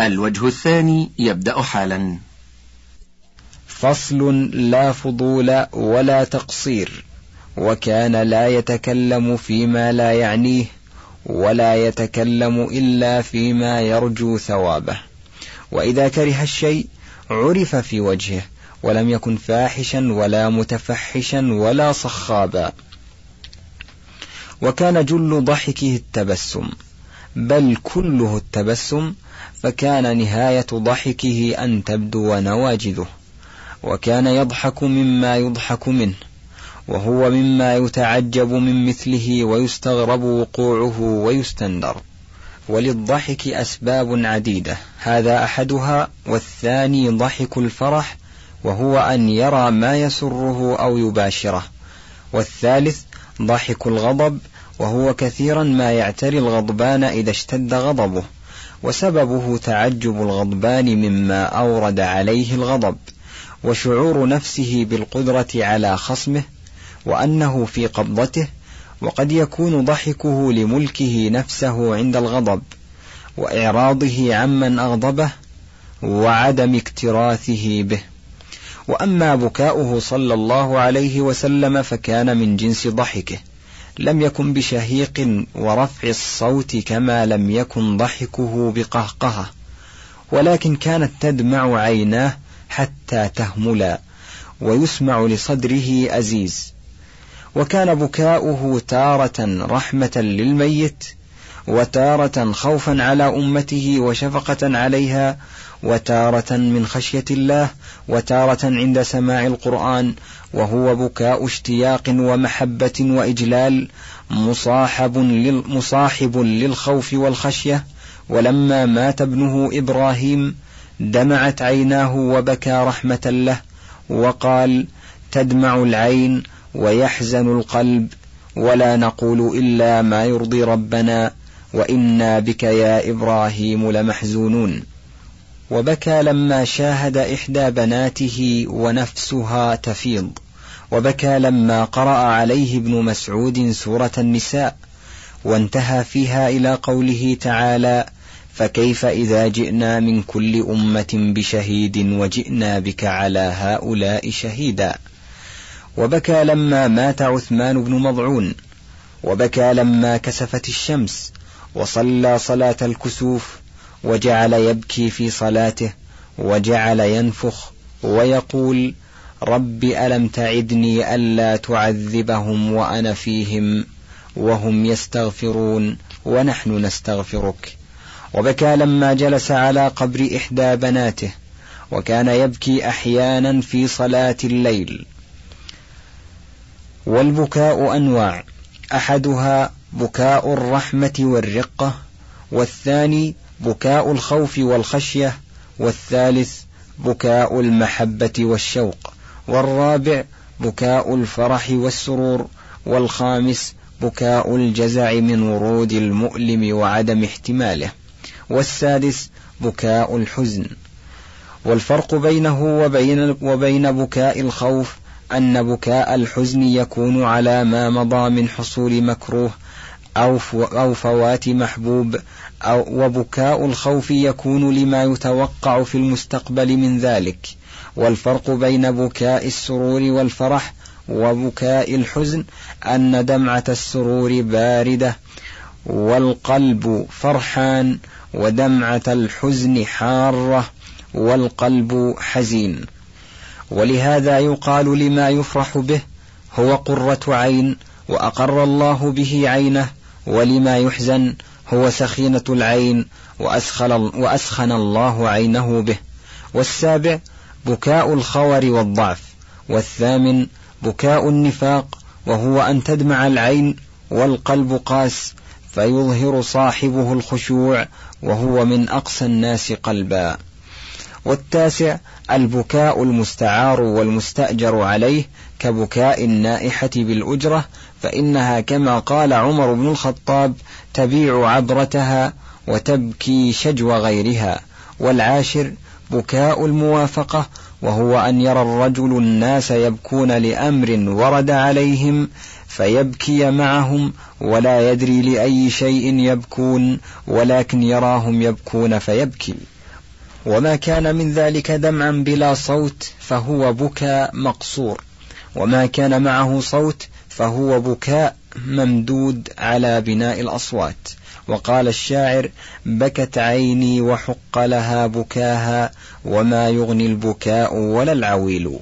الوجه الثاني يبدأ حالا. فصل لا فضول ولا تقصير وكان لا يتكلم فيما لا يعنيه ولا يتكلم إلا فيما يرجو ثوابه. وإذا كره الشيء عرف في وجهه ولم يكن فاحشا ولا متفحشا ولا صخابا. وكان جل ضحكه التبسم. بل كله التبسم فكان نهاية ضحكه أن تبدو نواجذه وكان يضحك مما يضحك منه وهو مما يتعجب من مثله ويستغرب وقوعه ويستندر. وللضحك أسباب عديدة هذا أحدها والثاني ضحك الفرح وهو أن يرى ما يسره أو يباشره والثالث ضحك الغضب وهو كثيرا ما يعتري الغضبان إذا اشتد غضبه وسببه تعجب الغضبان مما أورد عليه الغضب وشعور نفسه بالقدرة على خصمه وأنه في قبضته وقد يكون ضحكه لملكه نفسه عند الغضب وإعراضه عمن أغضبه وعدم اكتراثه به. وأما بكاؤه صلى الله عليه وسلم فكان من جنس ضحكه. لم يكن بشهيق ورفع الصوت كما لم يكن ضحكه بقهقهة ولكن كانت تدمع عيناه حتى تهملا ويسمع لصدره أزيز. وكان بكاؤه تارة رحمة للميت وتارة خوفا على أمته وشفقة عليها وتارة من خشية الله وتارة عند سماع القرآن وهو بكاء اشتياق ومحبة وإجلال مصاحب مصاحب للخوف والخشية. ولما مات ابنه إبراهيم دمعت عيناه وبكى رحمة له وقال تدمع العين ويحزن القلب ولا نقول إلا ما يرضي ربنا وإنا بك يا إبراهيم لمحزونون. وبكى لما شاهد إحدى بناته ونفسها تفيض. وبكى لما قرأ عليه ابن مسعود سورة النساء. وانتهى فيها إلى قوله تعالى فكيف إذا جئنا من كل أمة بشهيد وجئنا بك على هؤلاء شهيدا. وبكى لما مات عثمان بن مضعون. وبكى لما كسفت الشمس. وصلى صلاة الكسوف وجعل يبكي في صلاته وجعل ينفخ ويقول رب ألم تعدني ألا تعذبهم وأنا فيهم وهم يستغفرون ونحن نستغفرك. وبكى لما جلس على قبر إحدى بناته وكان يبكي أحيانا في صلاة الليل. والبكاء أنواع. أحدها بكاء الرحمة والرقة والثاني بكاء الخوف والخشية والثالث بكاء المحبة والشوق والرابع بكاء الفرح والسرور والخامس بكاء الجزع من ورود المؤلم وعدم احتماله والسادس بكاء الحزن. والفرق بينه وبين, وبين بكاء الخوف أن بكاء الحزن يكون على ما مضى من حصول مكروه أو أو فوات محبوب أو وبكاء الخوف يكون لما يتوقع في المستقبل من ذلك. والفرق بين بكاء السرور والفرح وبكاء الحزن أن دمعة السرور باردة والقلب فرحان ودمعة الحزن حارة والقلب حزين. ولهذا يقال لما يفرح به هو قرة عين وأقر الله به عينه ولما يحزن هو سخينة العين وأسخن, الله عينه به. والسابع بكاء الخور والضعف. والثامن بكاء النفاق وهو أن تدمع العين والقلب قاس فيظهر صاحبه الخشوع وهو من أقسى الناس قلبا. والتاسع البكاء المستعار والمستأجر عليه كبكاء النائحة بالأجرة فإنها كما قال عمر بن الخطاب تبيع عبرتها وتبكي شجو غيرها والعاشر بكاء الموافقة وهو أن يرى الرجل الناس يبكون لأمر ورد عليهم فيبكي معهم ولا يدري لأي شيء يبكون ولكن يراهم يبكون فيبكي. وما كان من ذلك دمعا بلا صوت فهو بكاء مقصور. وما كان معه صوت فهو بكاء ممدود على بناء الأصوات. وقال الشاعر بكت عيني وحق لها بكاها وما يغني البكاء ولا العويل.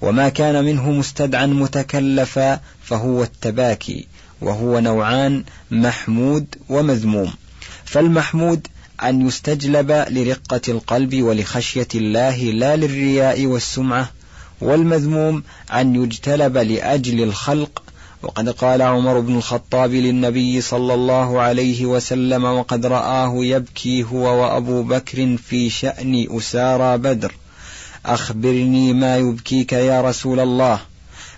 وما كان منه مستدعا متكلفا فهو التباكي وهو نوعان محمود ومذموم. فالمحمود أن يستجلب لرقة القلب ولخشية الله لا للرياء والسمعة والمذموم أن يجتلب لأجل الخلق وقد قال عمر بن الخطاب للنبي صلى الله عليه وسلم وقد رآه يبكي هو وأبو بكر في شأن أسارى بدر. أخبرني ما يبكيك يا رسول الله.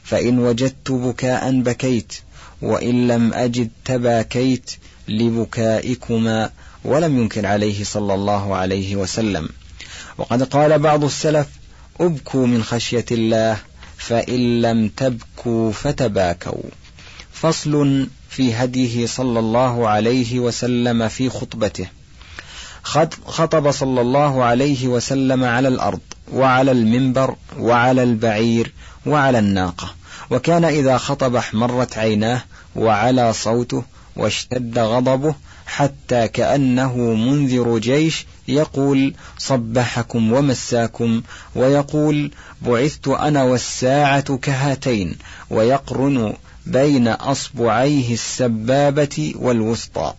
فإن وجدت بكاء بكيت وإن لم أجد تباكيت لبكائكما ولم ينكر عليه صلى الله عليه وسلم. وقد قال بعض السلف أبكوا من خشية الله. فإن لم تبكوا فتباكوا. فصل في هديه صلى الله عليه وسلم في خطبته. خطب صلى الله عليه وسلم على الأرض وعلى المنبر وعلى البعير وعلى الناقة. وكان إذا خطب احمرت عيناه وعلى صوته واشتد غضبه حتى كأنه منذر جيش يقول صبحكم ومساكم ويقول بعثت أنا والساعة كهاتين ويقرن بين أصبعيه السبابة والوسطى.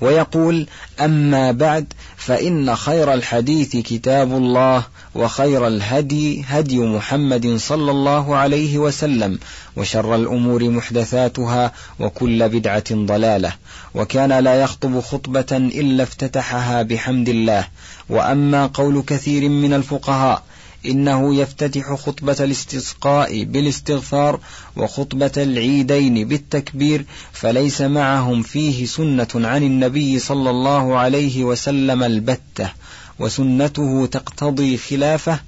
ويقول أما بعد فإن خير الحديث كتاب الله وخير الهدي هدي محمد صلى الله عليه وسلم وشر الأمور محدثاتها وكل بدعة ضلالة. وكان لا يخطب خطبة إلا افتتحها بحمد الله. وأما قول كثير من الفقهاء إنه يفتتح خطبة الاستسقاء بالاستغفار وخطبة العيدين بالتكبير فليس معهم فيه سنة عن النبي صلى الله عليه وسلم البتة. وسنته تقتضي خلافه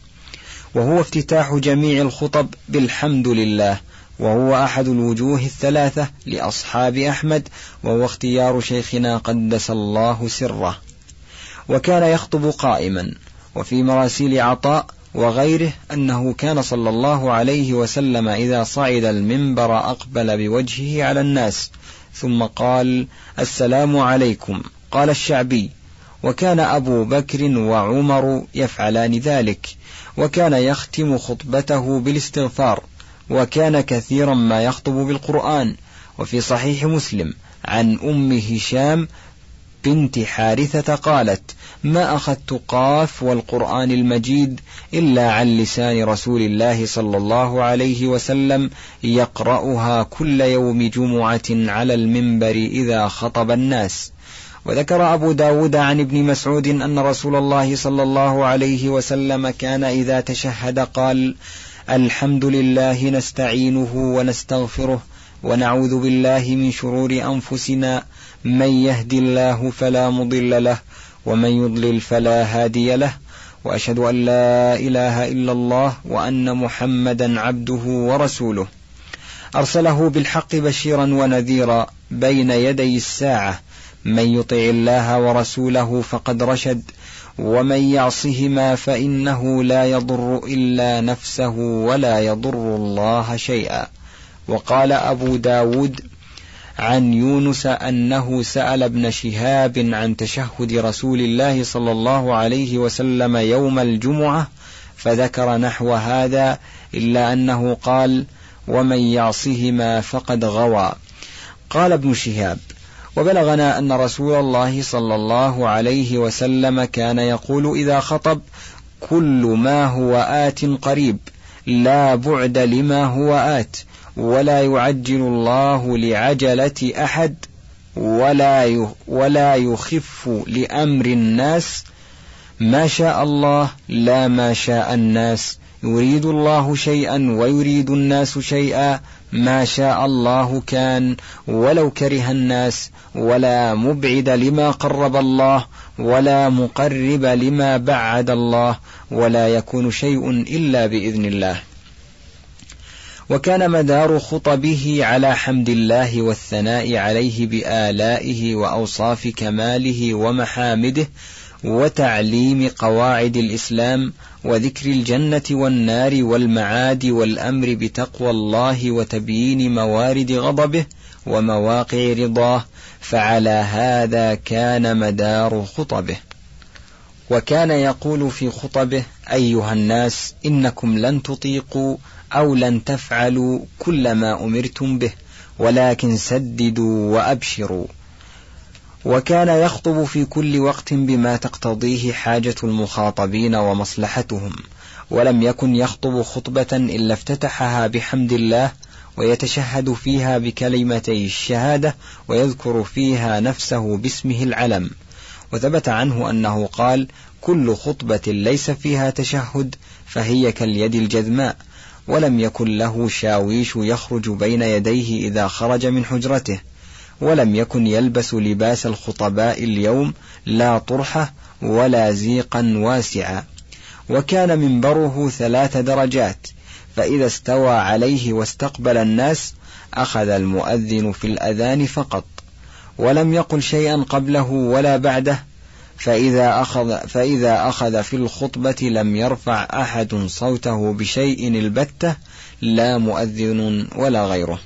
وهو افتتاح جميع الخطب بالحمد لله وهو أحد الوجوه الثلاثة لأصحاب أحمد وهو اختيار شيخنا قدس الله سره. وكان يخطب قائما وفي مراسيل عطاء وغيره أنه كان صلى الله عليه وسلم إذا صعد المنبر أقبل بوجهه على الناس ثم قال السلام عليكم. قال الشعبي وكان أبو بكر وعمر يفعلان ذلك وكان يختم خطبته بالاستغفار وكان كثيرا ما يخطب بالقرآن وفي صحيح مسلم عن أم هشام بنت حارثة قالت ما أخذت قاف والقرآن المجيد إلا عن لسان رسول الله صلى الله عليه وسلم يقرأها كل يوم جمعة على المنبر إذا خطب الناس وذكر أبو داود عن ابن مسعود أن رسول الله صلى الله عليه وسلم كان إذا تشهد قال الحمد لله نستعينه ونستغفره ونعوذ بالله من شرور أنفسنا من يهد الله فلا مضل له ومن يضلل فلا هادي له وأشهد أن لا إله إلا الله وأن محمدا عبده ورسوله. أرسله بالحق بشيرا ونذيرا بين يدي الساعة. من يطع الله ورسوله فقد رشد ومن يعصهما فإنه لا يضر إلا نفسه ولا يضر الله شيئا. وقال أبو داود عن يونس أنه سأل ابن شهاب عن تشهد رسول الله صلى الله عليه وسلم يوم الجمعة فذكر نحو هذا إلا أنه قال ومن يعصهما فقد غوى قال ابن شهاب وبلغنا أن رسول الله صلى الله عليه وسلم كان يقول إذا خطب كل ما هو آت قريب لا بعد لما هو آت ولا يعجل الله لعجلة أحد ولا ولا يخف لأمر الناس ما شاء الله لا ما شاء الناس يريد الله شيئا ويريد الناس شيئا ما شاء الله كان ولو كره الناس ولا مبعد لما قرب الله ولا مقرب لما بعد الله ولا يكون شيء إلا بإذن الله. وكان مدار خطبه على حمد الله والثناء عليه بآلائه وأوصاف كماله ومحامده وتعليم قواعد الإسلام وذكر الجنة والنار والمعاد والأمر بتقوى الله وتبيين موارد غضبه ومواقع رضاه فعلى هذا كان مدار خطبه. وكان يقول في خطبه أيها الناس إنكم لن تطيقوا أو لن تفعلوا كل ما أمرتم به ولكن سددوا وأبشروا. وكان يخطب في كل وقت بما تقتضيه حاجة المخاطبين ومصلحتهم ولم يكن يخطب خطبة إلا افتتحها بحمد الله ويتشهد فيها بكلمتي الشهادة ويذكر فيها نفسه باسمه العلم. وثبت عنه أنه قال كل خطبة ليس فيها تشهد فهي كاليد الجذماء ولم يكن له شاويش يخرج بين يديه إذا خرج من حجرته ولم يكن يلبس لباس الخطباء اليوم لا طرحة ولا زيقا واسعا. وكان منبره ثلاث درجات فإذا استوى عليه واستقبل الناس أخذ المؤذن في الأذان فقط. ولم يقل شيئا قبله ولا بعده فإذا أخذ فإذا أخذ في الخطبة لم يرفع أحد صوته بشيء البتة لا مؤذن ولا غيره.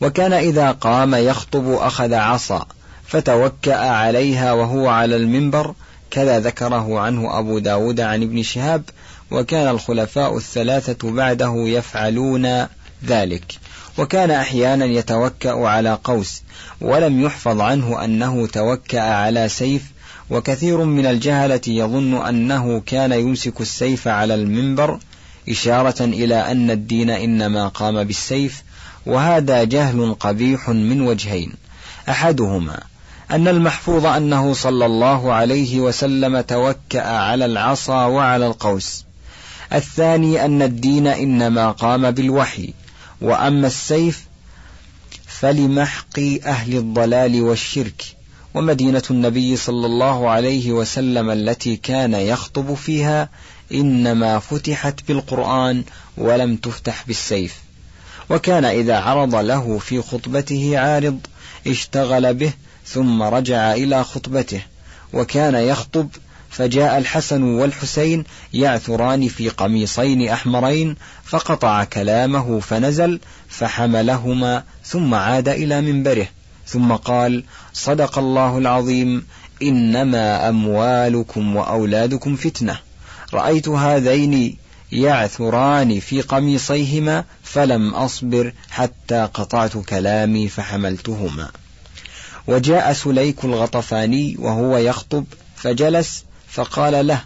وكان إذا قام يخطب أخذ عصا فتوكأ عليها وهو على المنبر كذا ذكره عنه أبو داود عن ابن شهاب وكان الخلفاء الثلاثة بعده يفعلون ذلك. وكان أحيانا يتوكأ على قوس ولم يحفظ عنه أنه توكأ على سيف وكثير من الجهلة يظن أنه كان يمسك السيف على المنبر إشارة إلى أن الدين إنما قام بالسيف وهذا جهل قبيح من وجهين. أحدهما أن المحفوظ أنه صلى الله عليه وسلم توكأ على العصا وعلى القوس. الثاني أن الدين إنما قام بالوحي. وأما السيف فلمحق أهل الضلال والشرك. ومدينة النبي صلى الله عليه وسلم التي كان يخطب فيها إنما فتحت بالقرآن ولم تفتح بالسيف. وكان إذا عرض له في خطبته عارض اشتغل به ثم رجع إلى خطبته. وكان يخطب فجاء الحسن والحسين يعثران في قميصين أحمرين فقطع كلامه فنزل فحملهما ثم عاد إلى منبره. ثم قال صدق الله العظيم إنما أموالكم وأولادكم فتنة. رأيت هذين يعثران في قميصيهما فلم أصبر حتى قطعت كلامي فحملتهما. وجاء سليك الغطفاني وهو يخطب فجلس فقال له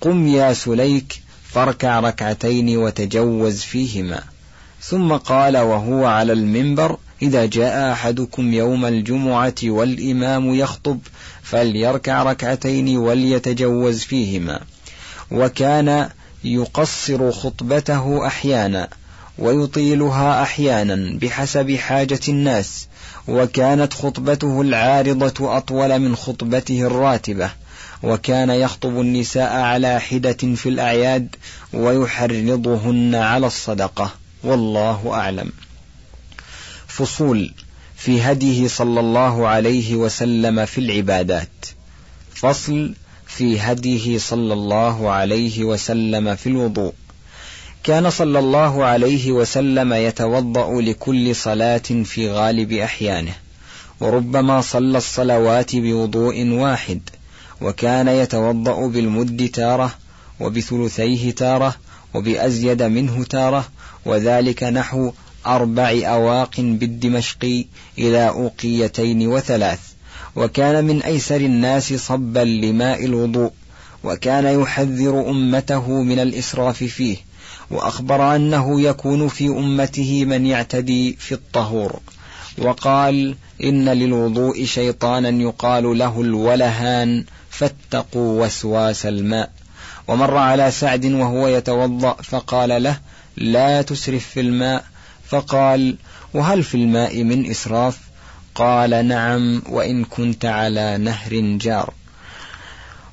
قم يا سليك فاركع ركعتين وتجوز فيهما. ثم قال وهو على المنبر إذا جاء أحدكم يوم الجمعة والإمام يخطب فليركع ركعتين وليتجوز فيهما. وكان يقصر خطبته أحيانا ويطيلها أحيانا بحسب حاجة الناس وكانت خطبته العارضة أطول من خطبته الراتبة وكان يخطب النساء على حدة في الأعياد ويحرضهن على الصدقة والله أعلم. فصول في هديه صلى الله عليه وسلم في العبادات. فصل في هديه صلى الله عليه وسلم في الوضوء. كان صلى الله عليه وسلم يتوضأ لكل صلاة في غالب أحيانه وربما صلى الصلوات بوضوء واحد وكان يتوضأ بالمد تارة وبثلثيه تارة وبأزيد منه تارة وذلك نحو أربع أواق بالدمشق إلى أوقيتين وثلاث. وكان من أيسر الناس صبا لماء الوضوء وكان يحذر أمته من الإسراف فيه وأخبر أنه يكون في أمته من يعتدي في الطهور. وقال إن للوضوء شيطانا يقال له الولهان فاتقوا وسواس الماء. ومر على سعد وهو يتوضأ فقال له لا تسرف في الماء. فقال وهل في الماء من إسراف؟ قال نعم وإن كنت على نهر جار.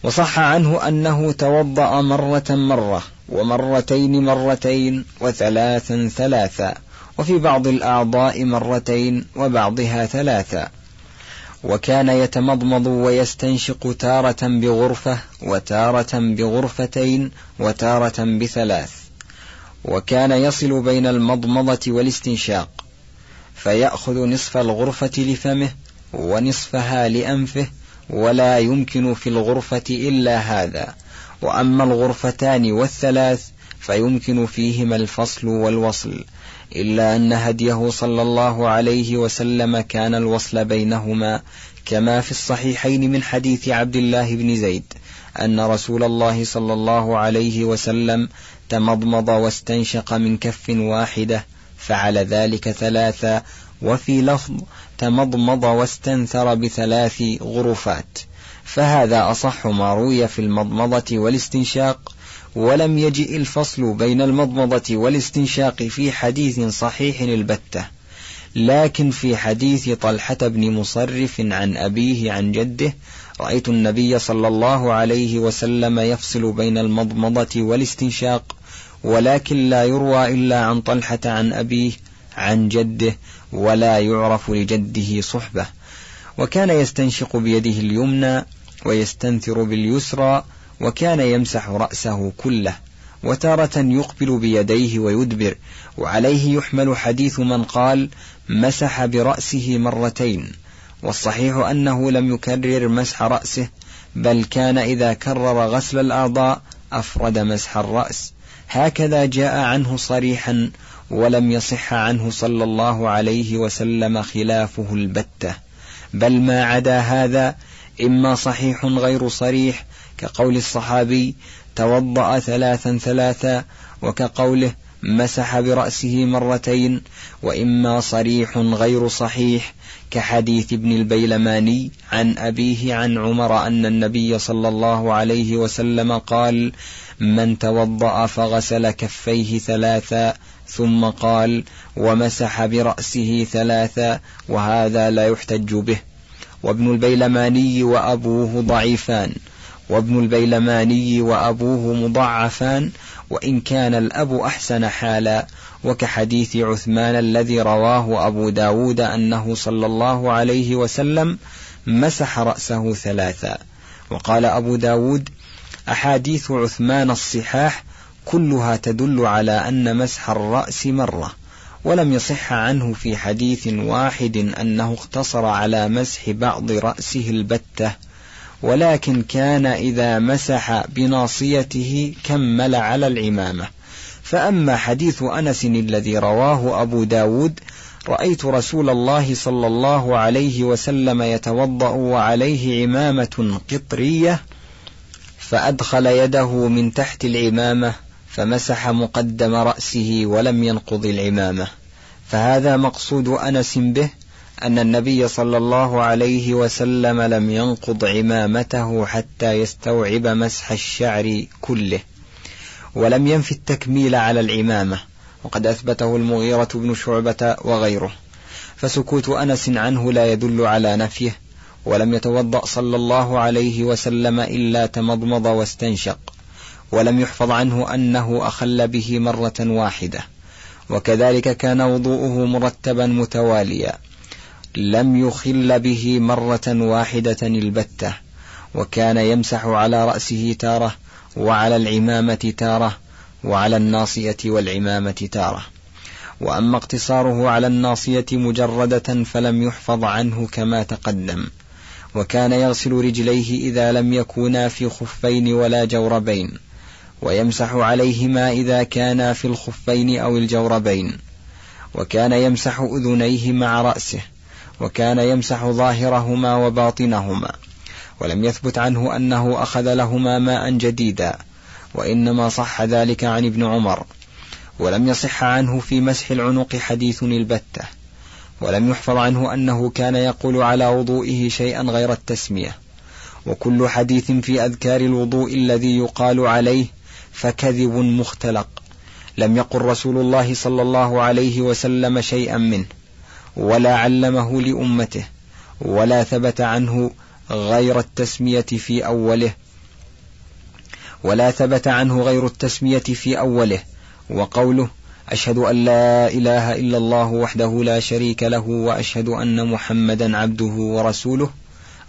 وصح عنه أنه توضأ مرة مرة ومرتين مرتين وثلاثا ثلاثا وفي بعض الأعضاء مرتين وبعضها ثلاثا. وكان يتمضمض ويستنشق تارة بغرفة وتارة بغرفتين وتارة بثلاث. وكان يصل بين المضمضة والاستنشاق. فيأخذ نصف الغرفة لفمه ونصفها لأنفه ولا يمكن في الغرفة إلا هذا. وأما الغرفتان والثلاث فيمكن فيهما الفصل والوصل إلا أن هديه صلى الله عليه وسلم كان الوصل بينهما كما في الصحيحين من حديث عبد الله بن زيد أن رسول الله صلى الله عليه وسلم تمضمض واستنشق من كف واحدة فعل ذلك ثلاثا وفي لفظ تمضمض واستنثر بثلاث غرفات. فهذا أصح ما روي في المضمضة والاستنشاق ولم يجئ الفصل بين المضمضة والاستنشاق في حديث صحيح البتة. لكن في حديث طلحة بن مصرف عن أبيه عن جده رأيت النبي صلى الله عليه وسلم يفصل بين المضمضة والاستنشاق ولكن لا يروى إلا عن طلحة عن أبيه عن جده ولا يعرف لجده صحبة. وكان يستنشق بيده اليمنى ويستنثر باليسرى وكان يمسح رأسه كله وتارة يقبل بيديه ويدبر. وعليه يحمل حديث من قال مسح برأسه مرتين والصحيح أنه لم يكرر مسح رأسه بل كان إذا كرر غسل الأعضاء أفرد مسح الرأس. هكذا جاء عنه صريحا ولم يصح عنه صلى الله عليه وسلم خلافه البتة. بل ما عدا هذا إما صحيح غير صريح كقول الصحابي توضأ ثلاثا ثلاثا وكقوله مسح برأسه مرتين وإما صريح غير صحيح كحديث ابن البيلماني عن أبيه عن عمر أن النبي صلى الله عليه وسلم قال من توضأ فغسل كفيه ثلاثا ثم قال ومسح برأسه ثلاثا وهذا لا يحتج به وابن البيلماني وأبوه ضعيفان. وابن البيلماني وأبوه مضعفان وإن كان الأب أحسن حالا. وكحديث عثمان الذي رواه أبو داود أنه صلى الله عليه وسلم مسح رأسه ثلاثا. وقال أبو داود أحاديث عثمان الصحاح كلها تدل على أن مسح الرأس مرة ولم يصح عنه في حديث واحد أنه اقتصر على مسح بعض رأسه البتة. ولكن كان إذا مسح بناصيته كمل على العمامة. فأما حديث أنس الذي رواه أبو داود رأيت رسول الله صلى الله عليه وسلم يتوضأ وعليه عمامة قطرية فأدخل يده من تحت العمامة فمسح مقدم رأسه ولم ينقض العمامة. فهذا مقصود أنس به أن النبي صلى الله عليه وسلم لم ينقض عمامته حتى يستوعب مسح الشعر كله ولم ينفي التكميل على العمامة وقد أثبته المغيرة بن شعبة وغيره. فسكوت أنس عنه لا يدل على نفيه ولم يتوضأ صلى الله عليه وسلم إلا تمضمض واستنشق ولم يحفظ عنه أنه أخل به مرة واحدة. وكذلك كان وضوءه مرتبا متواليا. لم يخل به مرة واحدة البتة وكان يمسح على رأسه تارة وعلى العمامة تارة وعلى الناصية والعمامة تارة. وأما اقتصاره على الناصية مجردة فلم يحفظ عنه كما تقدم. وكان يغسل رجليه إذا لم يكونا في خفين ولا جوربين. ويمسح عليهما إذا كانا في الخفين أو الجوربين. وكان يمسح أذنيه مع رأسه. وكان يمسح ظاهرهما وباطنهما ولم يثبت عنه أنه أخذ لهما ماء جديدا وإنما صح ذلك عن ابن عمر ولم يصح عنه في مسح العنق حديث البتة ولم يحفظ عنه أنه كان يقول على وضوئه شيئا غير التسمية وكل حديث في أذكار الوضوء الذي يقال عليه فكذب مختلق لم يقل رسول الله صلى الله عليه وسلم شيئا منه. ولا علمه لأمته ولا ثبت عنه غير التسمية في أوله ولا ثبت عنه غير التسمية في أوله. وقوله أشهد أن لا إله إلا الله وحده لا شريك له وأشهد أن محمدا عبده ورسوله.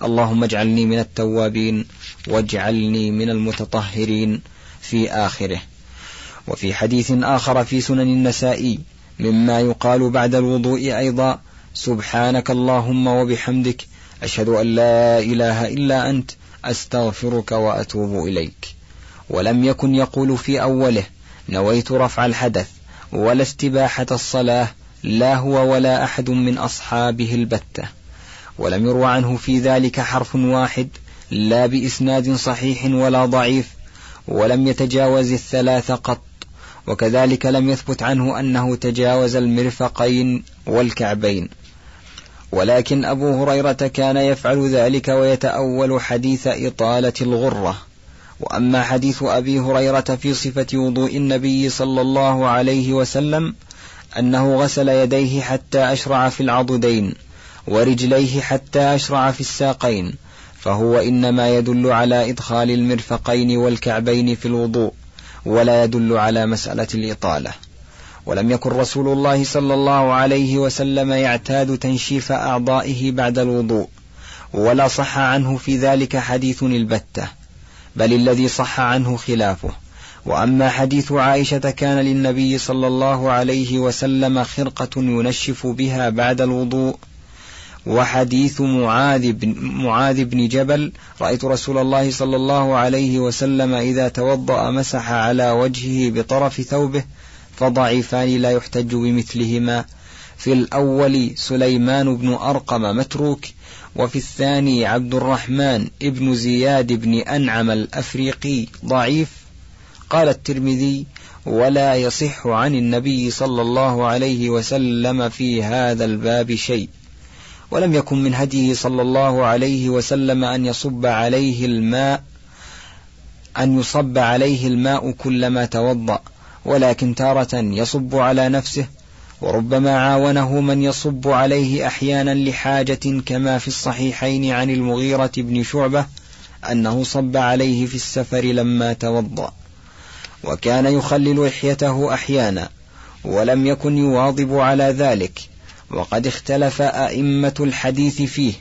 اللهم اجعلني من التوابين واجعلني من المتطهرين في آخره. وفي حديث آخر في سنن النسائي مما يقال بعد الوضوء أيضا. سبحانك اللهم وبحمدك أشهد أن لا إله إلا أنت أستغفرك وأتوب إليك. ولم يكن يقول في أوله نويت رفع الحدث ولا استباحة الصلاة لا هو ولا أحد من أصحابه البتة. ولم يروى عنه في ذلك حرف واحد لا بإسناد صحيح ولا ضعيف. ولم يتجاوز الثلاث قط وكذلك لم يثبت عنه أنه تجاوز المرفقين والكعبين. ولكن أبو هريرة كان يفعل ذلك ويتأول حديث إطالة الغرة. وأما حديث أبي هريرة في صفة وضوء النبي صلى الله عليه وسلم أنه غسل يديه حتى أشرع في العضدين ورجليه حتى أشرع في الساقين فهو إنما يدل على إدخال المرفقين والكعبين في الوضوء. ولا يدل على مسألة الإطالة. ولم يكن رسول الله صلى الله عليه وسلم يعتاد تنشيف أعضائه بعد الوضوء ولا صح عنه في ذلك حديث البتة بل الذي صح عنه خلافه. وأما حديث عائشة كان للنبي صلى الله عليه وسلم خرقة ينشف بها بعد الوضوء وحديث معاذ بن, معاذ بن جبل رأيت رسول الله صلى الله عليه وسلم إذا توضأ مسح على وجهه بطرف ثوبه فضعيفان لا يحتج بمثلهما. في الأول سليمان بن أرقم متروك وفي الثاني عبد الرحمن ابن زياد بن أنعم الأفريقي ضعيف. قال الترمذي ولا يصح عن النبي صلى الله عليه وسلم في هذا الباب شيء. ولم يكن من هديه صلى الله عليه وسلم أن يصب عليه الماء أن يصب عليه الماء كلما توضأ ولكن تارة يصب على نفسه وربما عاونه من يصب عليه أحيانا لحاجة كما في الصحيحين عن المغيرة بن شعبة أنه صب عليه في السفر لما توضأ. وكان يخلل لحيته أحيانا ولم يكن يواظب على ذلك. وقد اختلف أئمة الحديث فيه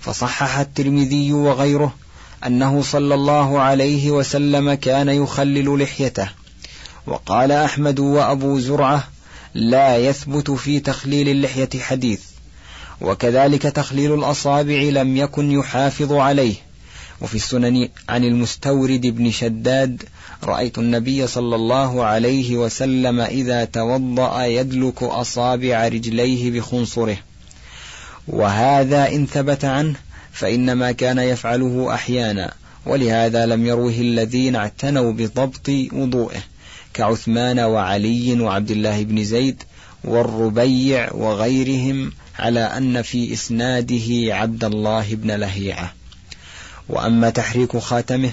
فصحح الترمذي وغيره أنه صلى الله عليه وسلم كان يخلل لحيته وقال أحمد وأبو زرعة لا يثبت في تخليل اللحية حديث وكذلك تخليل الأصابع لم يكن يحافظ عليه. وفي السنن عن المستورد بن شداد رأيت النبي صلى الله عليه وسلم إذا توضأ يدلك أصابع رجليه بخنصره. وهذا إن ثبت عنه فإنما كان يفعله أحيانا ولهذا لم يروه الذين اعتنوا بضبط وضوئه كعثمان وعلي وعبد الله بن زيد والربيع وغيرهم على أن في إسناده عبد الله بن لهيعة. وأما تحريك خاتمه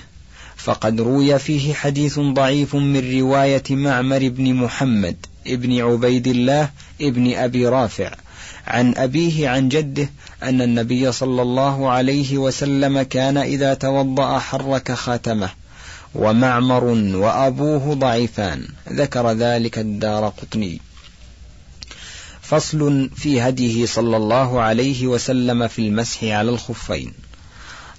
فقد روي فيه حديث ضعيف من رواية معمر بن محمد ابن عبيد الله ابن أبي رافع عن أبيه عن جده أن النبي صلى الله عليه وسلم كان إذا توضأ حرك خاتمه ومعمر وأبوه ضعيفان. ذكر ذلك الدار قطني. فصل في هديه صلى الله عليه وسلم في المسح على الخفين.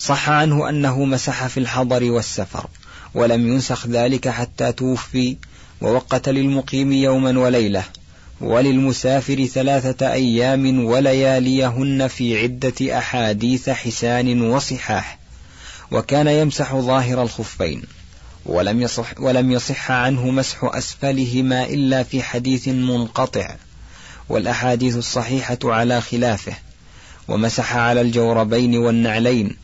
صح عنه أنه مسح في الحضر والسفر ولم ينسخ ذلك حتى توفي ووقت للمقيم يوما وليلة وللمسافر ثلاثة أيام ولياليهن في عدة أحاديث حسان وصحاح وكان يمسح ظاهر الخفين ولم يصح, ولم يصح عنه مسح أسفلهما إلا في حديث منقطع والأحاديث الصحيحة على خلافه ومسح على الجوربين والنعلين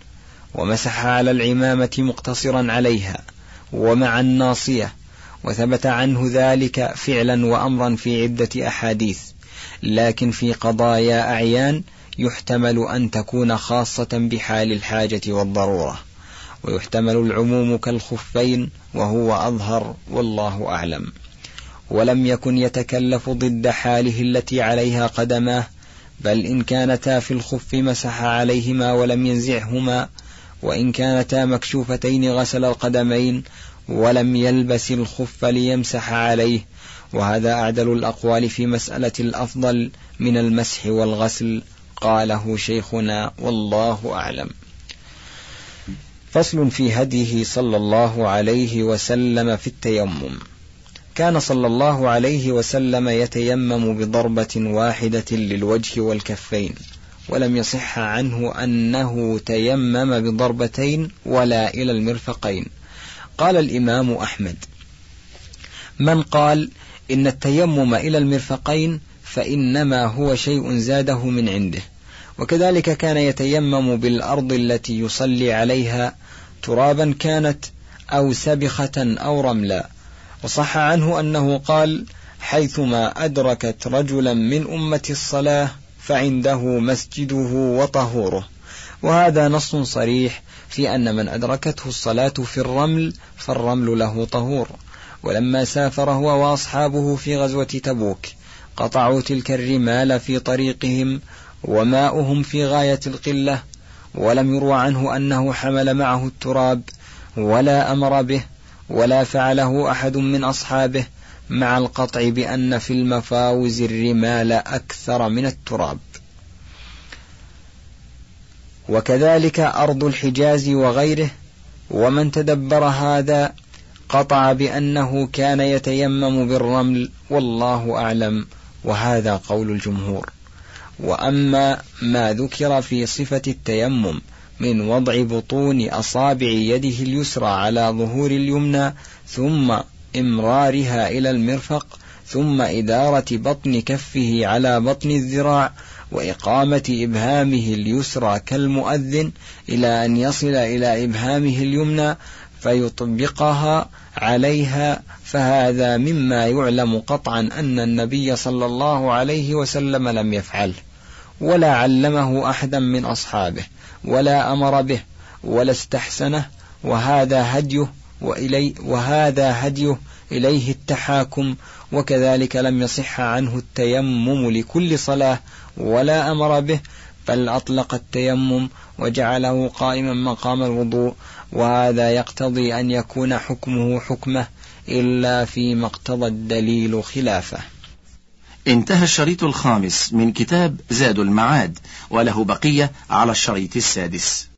ومسح على العمامة مقتصرا عليها ومع الناصية وثبت عنه ذلك فعلا وأمرا في عدة أحاديث لكن في قضايا أعيان يحتمل أن تكون خاصة بحال الحاجة والضرورة ويحتمل العموم كالخفين وهو أظهر والله أعلم. ولم يكن يتكلف ضد حاله التي عليها قدماه بل إن كانتا في الخف مسح عليهما ولم ينزعهما وإن كانتا مكشوفتين غسل القدمين ولم يلبس الخف ليمسح عليه. وهذا أعدل الأقوال في مسألة الأفضل من المسح والغسل قاله شيخنا والله أعلم. فصل في هديه صلى الله عليه وسلم في التيمم. كان صلى الله عليه وسلم يتيمم بضربة واحدة للوجه والكفين. ولم يصح عنه أنه تيمم بضربتين ولا إلى المرفقين. قال الإمام أحمد من قال إن التيمم إلى المرفقين فإنما هو شيء زاده من عنده وكذلك كان يتيمم بالأرض التي يصلي عليها ترابا كانت أو سبخة أو رملا. وصح عنه أنه قال حيثما أدركت رجلا من أمة الصلاة فعنده مسجده وطهوره. وهذا نص صريح في أن من أدركته الصلاة في الرمل فالرمل له طهور. ولما سافر هو وأصحابه في غزوة تبوك قطعوا تلك الرمال في طريقهم وماؤهم في غاية القلة. ولم يروى عنه أنه حمل معه التراب ولا أمر به ولا فعله أحد من أصحابه. مع القطع بأن في المفاوز الرمال أكثر من التراب. وكذلك أرض الحجاز وغيره ومن تدبر هذا قطع بأنه كان يتيمم بالرمل والله أعلم. وهذا قول الجمهور. وأما ما ذكر في صفة التيمم من وضع بطون أصابع يده اليسرى على ظهور اليمنى ثم إمرارها إلى المرفق ثم إدارة بطن كفه على بطن الذراع وإقامة إبهامه اليسرى كالمؤذن إلى أن يصل إلى إبهامه اليمنى فيطبقها عليها فهذا مما يعلم قطعا أن النبي صلى الله عليه وسلم لم يفعله ولا علمه أحدا من أصحابه ولا أمر به ولا استحسنه وهذا هديه وإلي وهذا هديه إليه التحاكم وكذلك لم يصح عنه التيمم لكل صلاة ولا أمر به بل أطلق التيمم وجعله قائما مقام الوضوء وهذا يقتضي أن يكون حكمه حكمة إلا فيما اقتضى الدليل خلافه. انتهى الشريط الخامس من كتاب زاد المعاد وله بقية على الشريط السادس.